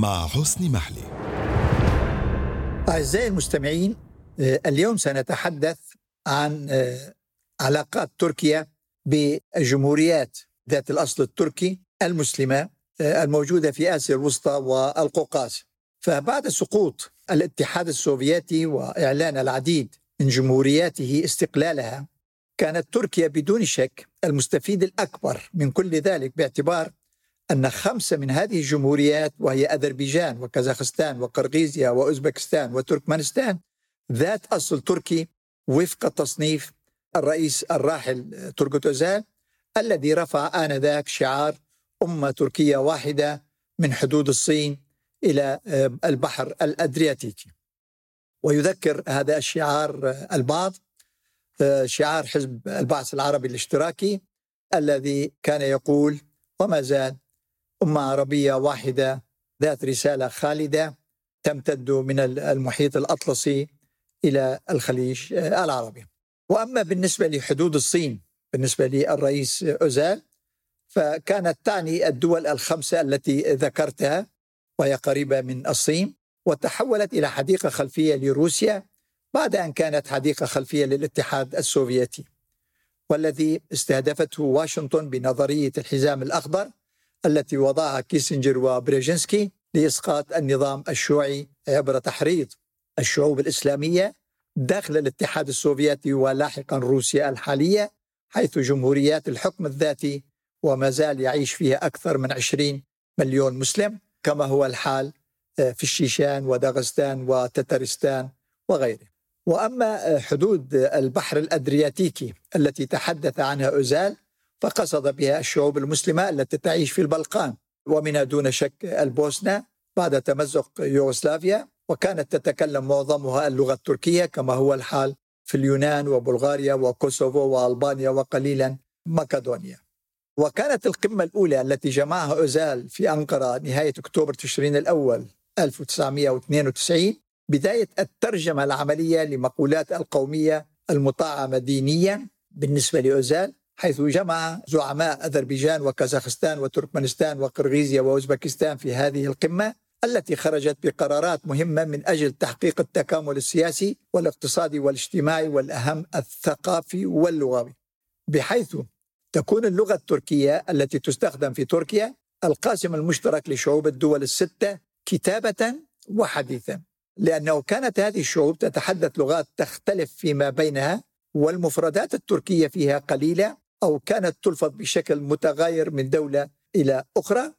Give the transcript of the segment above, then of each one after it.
مع حسن محلي. أعزائي المستمعين آه، اليوم سنتحدث عن آه، علاقات تركيا بالجمهوريات ذات الأصل التركي المسلمة آه، الموجودة في آسيا الوسطى والقوقاز فبعد سقوط الاتحاد السوفيتي وإعلان العديد من جمهورياته استقلالها كانت تركيا بدون شك المستفيد الأكبر من كل ذلك باعتبار أن خمسة من هذه الجمهوريات وهي أذربيجان وكازاخستان وقرغيزيا وأوزبكستان وتركمانستان ذات أصل تركي وفق تصنيف الرئيس الراحل تركوت أوزال الذي رفع آنذاك شعار أمة تركية واحدة من حدود الصين إلى البحر الأدرياتيكي. ويذكر هذا الشعار آه، البعض آه، شعار حزب البعث العربي الاشتراكي الذي كان يقول وما زال أمة عربية واحدة ذات رسالة خالدة تمتد من المحيط الأطلسي إلى الخليج العربي. وأما بالنسبة لحدود الصين بالنسبة للرئيس أوزال فكانت تعني الدول الخمسة التي ذكرتها وهي قريبة من الصين وتحولت إلى حديقة خلفية لروسيا بعد أن كانت حديقة خلفية للاتحاد السوفيتي. والذي استهدفته واشنطن بنظرية الحزام الأخضر التي وضعها كيسنجر وبريجنسكي لإسقاط النظام الشيوعي عبر تحريض الشعوب الإسلامية داخل الاتحاد السوفيتي ولاحقا روسيا الحالية حيث جمهوريات الحكم الذاتي وما زال يعيش فيها أكثر من 20 مليون مسلم كما هو الحال آه، في الشيشان وداغستان وتترستان وغيره. وأما حدود البحر الأدرياتيكي التي تحدث عنها أوزال فقصد بها الشعوب المسلمة التي تعيش في البلقان ومنها دون شك البوسنة بعد تمزق يوغوسلافيا وكانت تتكلم معظمها اللغة التركية كما هو الحال في اليونان وبلغاريا وكوسوفو وألبانيا وقليلا مقدونيا. وكانت القمة الأولى التي جمعها أوزال في أنقرة نهاية أكتوبر تشرين الأول 1992 بداية الترجمة العملية لمقولات القومية المطعمة دينيا بالنسبة لأوزال حيث جمع زعماء أذربيجان وكازاخستان وتركمانستان وقرغيزيا وأوزبكستان في هذه القمة التي خرجت بقرارات مهمة من أجل تحقيق التكامل السياسي والاقتصادي والاجتماعي والأهم الثقافي واللغوي. بحيث تكون اللغة التركية التي تستخدم في تركيا القاسم المشترك لشعوب الدول الستة كتابة وحديثا لأنه كانت هذه الشعوب تتحدث لغات تختلف فيما بينها والمفردات التركية فيها قليلة أو كانت تلفظ بشكل متغاير من دولة إلى أخرى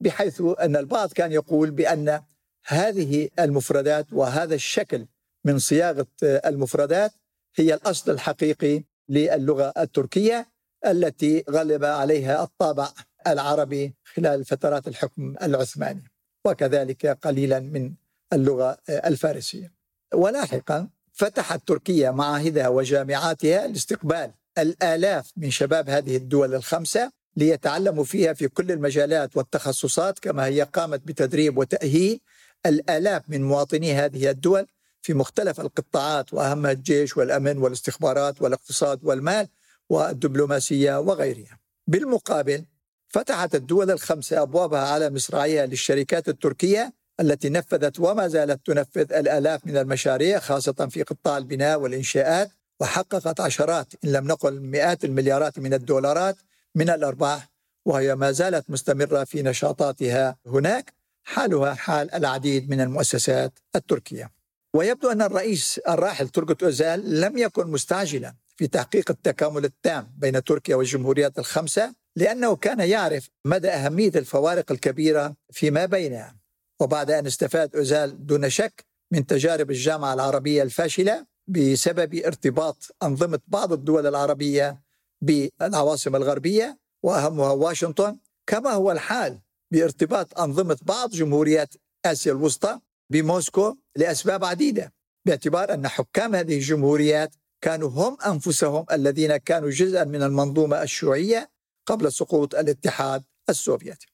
بحيث أن البعض كان يقول بأن هذه المفردات وهذا الشكل من صياغة المفردات هي الأصل الحقيقي للغة التركية التي غلب عليها الطابع العربي خلال فترات الحكم العثماني وكذلك قليلا من اللغة الفارسية. ولاحقا فتحت تركيا معاهدها وجامعاتها لاستقبال الآلاف من شباب هذه الدول الخمسة ليتعلموا فيها في كل المجالات والتخصصات كما هي قامت بتدريب وتأهيل الآلاف من مواطني هذه الدول في مختلف القطاعات وأهمها الجيش والأمن والاستخبارات والاقتصاد والمال والدبلوماسية وغيرها. بالمقابل فتحت الدول الخمسة أبوابها على مصراعيها للشركات التركية التي نفذت وما زالت تنفذ الآلاف من المشاريع خاصة في قطاع البناء والإنشاءات وحققت عشرات إن لم نقل مئات المليارات من الدولارات من الأرباح وهي ما زالت مستمرة في نشاطاتها هناك حالها حال العديد من المؤسسات التركية. ويبدو أن الرئيس الراحل تركت أوزال لم يكن مستعجلا في تحقيق التكامل التام بين تركيا والجمهوريات الخمسة لأنه كان يعرف مدى أهمية الفوارق الكبيرة فيما بينها. وبعد أن استفاد أوزال دون شك من تجارب الجامعة العربية الفاشلة بسبب ارتباط أنظمة بعض الدول العربية بالعواصم الغربية وأهمها واشنطن كما هو الحال بارتباط أنظمة بعض جمهوريات آسيا الوسطى بموسكو لأسباب عديدة باعتبار أن حكام هذه الجمهوريات كانوا هم أنفسهم الذين كانوا جزءا من المنظومة الشيوعية قبل سقوط الاتحاد السوفيتي.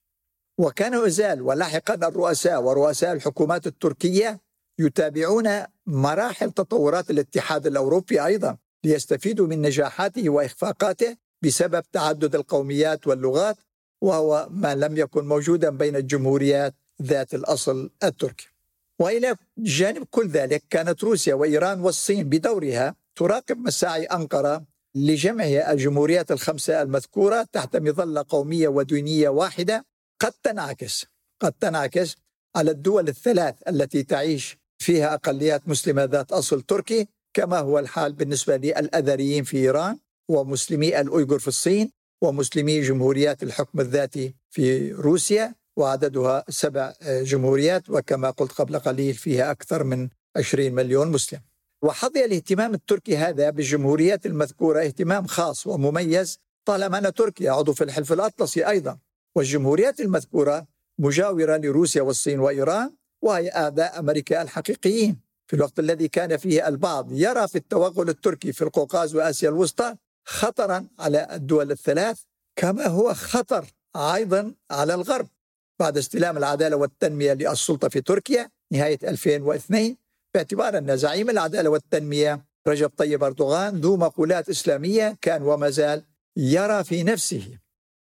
وكان أزال ولاحقا الرؤساء ورؤساء الحكومات التركية يتابعون مراحل تطورات الاتحاد الأوروبي أيضا ليستفيدوا من نجاحاته وإخفاقاته بسبب تعدد القوميات واللغات وهو ما لم يكن موجودا بين الجمهوريات ذات الأصل التركي. وإلى جانب كل ذلك كانت روسيا وإيران والصين بدورها تراقب مساعي أنقرة لجمع الجمهوريات الخمسة المذكورة تحت مظلة قومية ودينية واحدة قد تنعكس قد تنعكس على الدول الثلاث التي تعيش فيها أقليات مسلمة ذات أصل تركي كما هو الحال بالنسبة للأذريين في إيران ومسلمي الأويغور في الصين ومسلمي جمهوريات الحكم الذاتي في روسيا وعددها سبع جمهوريات وكما قلت قبل قليل فيها أكثر من 20 مليون مسلم. وحظي الاهتمام التركي هذا بالجمهوريات المذكورة اهتمام خاص ومميز طالما أن تركيا عضو في الحلف الأطلسي أيضا. والجمهوريات المذكورة مجاورة لروسيا والصين وإيران وهي أعداء أمريكا الحقيقيين. في الوقت الذي كان فيه البعض يرى في التوغل التركي في القوقاز وآسيا الوسطى خطرا على الدول الثلاث كما هو خطر أيضا على الغرب. بعد استلام العدالة والتنمية للسلطة في تركيا نهاية 2002 باعتبار أن زعيم العدالة والتنمية رجب طيب أردوغان ذو مقولات إسلامية كان وما زال يرى في نفسه.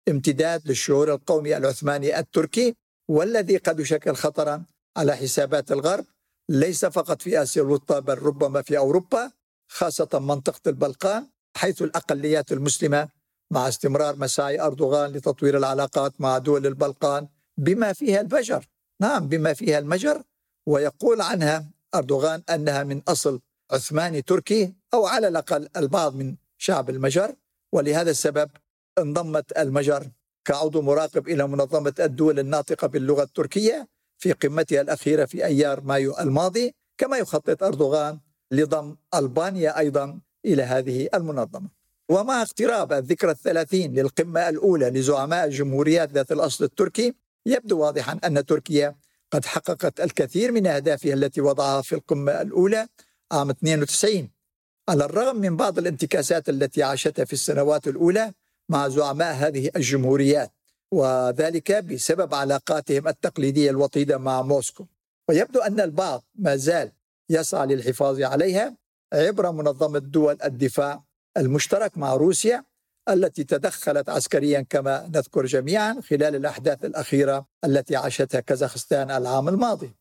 امتداد للشعور القومي العثماني التركي والذي قد يشكل خطرا على حسابات الغرب ليس فقط في آسيا الوسطى بل ربما في أوروبا خاصة منطقة البلقان حيث الأقليات المسلمة مع استمرار مساعي أردوغان لتطوير العلاقات مع دول البلقان بما فيها البشر نعم بما فيها المجر ويقول عنها أردوغان أنها من أصل عثماني تركي أو على الأقل البعض من شعب المجر ولهذا السبب انضمت المجر كعضو مراقب إلى منظمة الدول الناطقة باللغة التركية في قمتها الأخيرة في أيار مايو الماضي كما يخطط أردوغان لضم ألبانيا أيضا إلى هذه المنظمة. ومع اقتراب الذكرى الثلاثين للقمة الأولى لزعماء الجمهوريات ذات الأصل التركي يبدو واضحا أن تركيا قد حققت الكثير من أهدافها التي وضعها في القمة الأولى عام 92 على الرغم من بعض الانتكاسات التي عاشتها في السنوات الأولى مع زعماء هذه الجمهوريات وذلك بسبب علاقاتهم التقليدية الوطيدة مع موسكو. ويبدو أن البعض ما زال يسعى للحفاظ عليها عبر منظمة دول الدفاع المشترك مع روسيا التي تدخلت عسكريا كما نذكر جميعا خلال الأحداث الأخيرة التي عاشتها كازاخستان العام الماضي.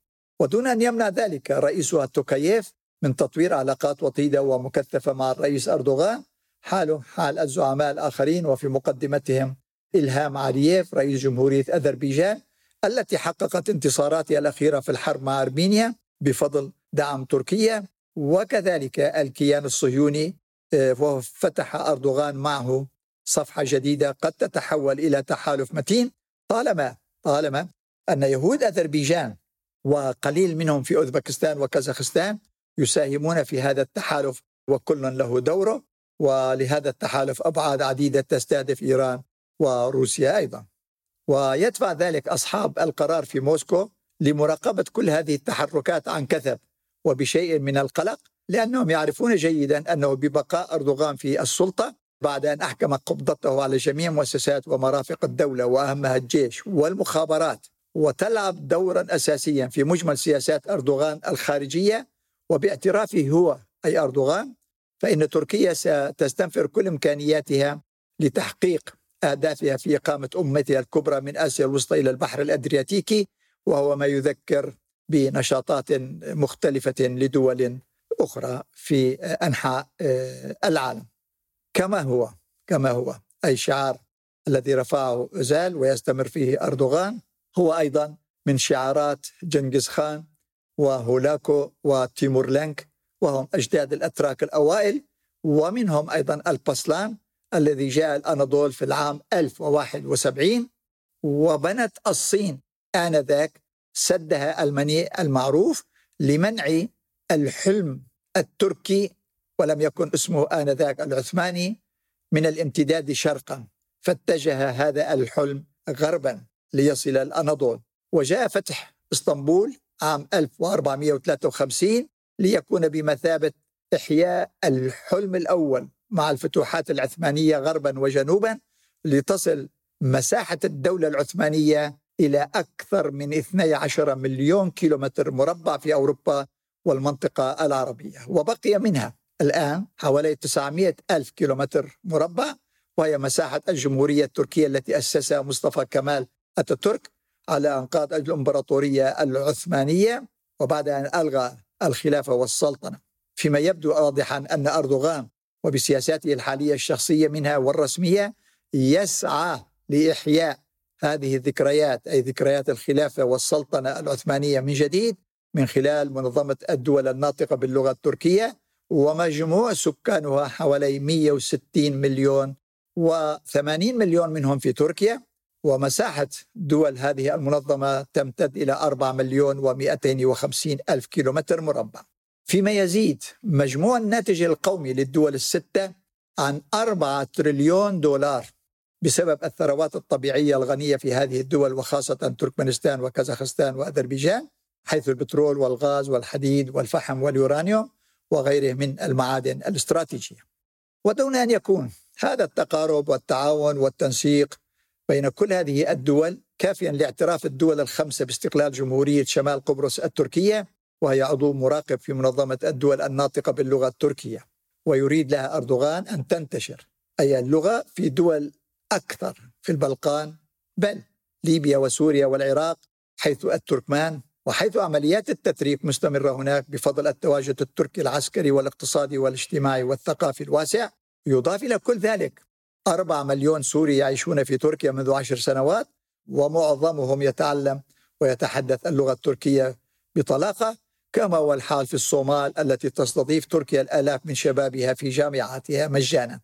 ودون أن يمنع ذلك رئيسها توكاييف من تطوير علاقات وطيدة ومكثفة مع الرئيس أردوغان حاله حال الزعماء الآخرين وفي مقدمتهم إلهام علييف رئيس جمهورية أذربيجان التي حققت انتصاراتها الأخيرة في الحرب مع أرمينيا بفضل دعم تركيا وكذلك الكيان الصهيوني آه، وفتح أردوغان معه صفحة جديدة قد تتحول إلى تحالف متين. طالما طالما أن يهود أذربيجان وقليل منهم في أوزبكستان وكازاخستان يساهمون في هذا التحالف وكل له دوره ولهذا التحالف أبعاد عديدة تستهدف إيران وروسيا أيضا. ويدفع ذلك أصحاب القرار في موسكو لمراقبة كل هذه التحركات عن كثب وبشيء من القلق لأنهم يعرفون جيدا أنه ببقاء أردوغان في السلطة بعد أن أحكم قبضته على جميع مؤسسات ومرافق الدولة وأهمها الجيش والمخابرات. وتلعب دورا أساسيا في مجمل سياسات أردوغان الخارجية وباعترافه هو أي أردوغان فإن تركيا ستستنفر كل إمكانياتها لتحقيق أهدافها في إقامة أمتها الكبرى من آسيا الوسطى إلى البحر الأدرياتيكي وهو ما يذكر بنشاطات مختلفة لدول أخرى في أنحاء آه، العالم. كما هو كما هو. أي شعار الذي رفعه أزال ويستمر فيه أردوغان هو أيضا من شعارات جنكيز خان وهولاكو وتيمور لينك وهم أجداد الأتراك الأوائل ومنهم أيضا البسلان الذي جاء الأناضول في العام 1071 وبنت الصين آنذاك سدها المنيء المعروف لمنع الحلم التركي ولم يكن اسمه آنذاك العثماني من الامتداد شرقا فاتجه هذا الحلم غربا ليصل الأناضول. وجاء فتح إسطنبول عام 1453 ليكون بمثابة إحياء الحلم الأول. مع الفتوحات العثمانية غربا وجنوبا لتصل مساحة الدولة العثمانية إلى أكثر من 12 مليون كيلومتر مربع في أوروبا والمنطقة العربية وبقي منها الآن حوالي 900 ألف كيلومتر مربع وهي مساحة الجمهورية التركية التي أسسها مصطفى كمال أتاتورك على أنقاض الإمبراطورية العثمانية وبعد أن ألغى الخلافة والسلطنة. فيما يبدو واضحا أن أردوغان وبسياساته الحالية الشخصية منها والرسمية يسعى لإحياء هذه الذكريات أي ذكريات الخلافة والسلطنة العثمانية من جديد من خلال منظمة الدول الناطقة باللغة التركية ومجموع سكانها حوالي 160 مليون و80 مليون منهم في تركيا ومساحة دول هذه المنظمة تمتد إلى 4 مليون و250 ألف كيلومتر مربع. فيما يزيد مجموع الناتج القومي للدول الستة عن 4 تريليون دولار بسبب الثروات الطبيعية الغنية في هذه الدول وخاصة تركمانستان وكازاخستان وأذربيجان حيث البترول والغاز والحديد والفحم واليورانيوم وغيره من المعادن الاستراتيجية. ودون أن يكون هذا التقارب والتعاون والتنسيق بين كل هذه الدول كافيا لاعتراف الدول الخمسة باستقلال جمهورية شمال قبرص التركية وهي عضو مراقب في منظمة الدول الناطقة باللغة التركية. ويريد لها أردوغان أن تنتشر. أي اللغة في دول أكثر في البلقان بل ليبيا وسوريا والعراق حيث التركمان وحيث عمليات التتريك مستمرة هناك بفضل التواجد التركي العسكري والاقتصادي والاجتماعي والثقافي الواسع يضاف إلى كل ذلك. أربع مليون سوري يعيشون في تركيا منذ عشر سنوات ومعظمهم يتعلم ويتحدث اللغة التركية بطلاقة كما هو الحال في الصومال التي تستضيف تركيا الآلاف من شبابها في جامعاتها مجانا.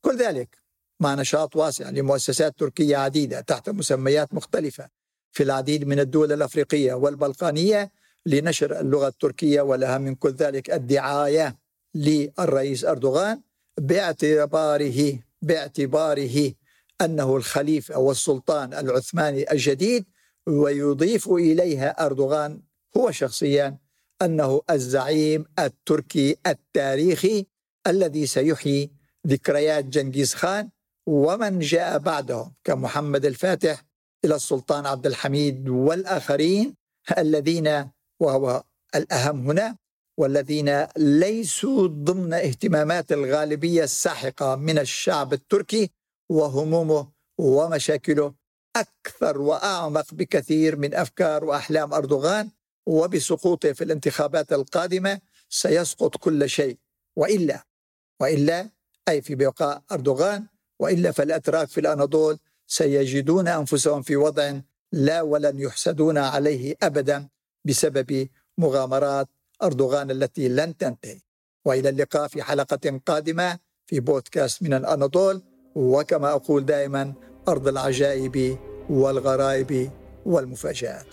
كل ذلك مع نشاط واسع لمؤسسات تركية عديدة تحت مسميات مختلفة في العديد من الدول الأفريقية والبلقانية لنشر اللغة التركية ولها من كل ذلك الدعاية للرئيس أردوغان باعتباره باعتباره أنه الخليفة والسلطان العثماني الجديد ويضيف إليها أردوغان هو شخصيا أنه الزعيم التركي التاريخي الذي سيحيي ذكريات جنكيز خان ومن جاء بعده كمحمد الفاتح إلى السلطان عبد الحميد والآخرين الذين وهو الأهم هنا والذين ليسوا ضمن اهتمامات الغالبية الساحقة من الشعب التركي وهمومه ومشاكله أكثر وأعمق بكثير من أفكار وأحلام أردوغان وبسقوطه في الانتخابات القادمة سيسقط كل شيء. وإلا وإلا أي في بقاء أردوغان وإلا فالأتراك في الأناضول سيجدون أنفسهم في وضع لا ولن يحسدون عليه ابدا بسبب مغامرات أردوغان التي لن تنتهي. وإلى اللقاء في حلقة قادمة في بودكاست من الأناضول. وكما أقول دائما أرض العجائب والغرائب والمفاجآت.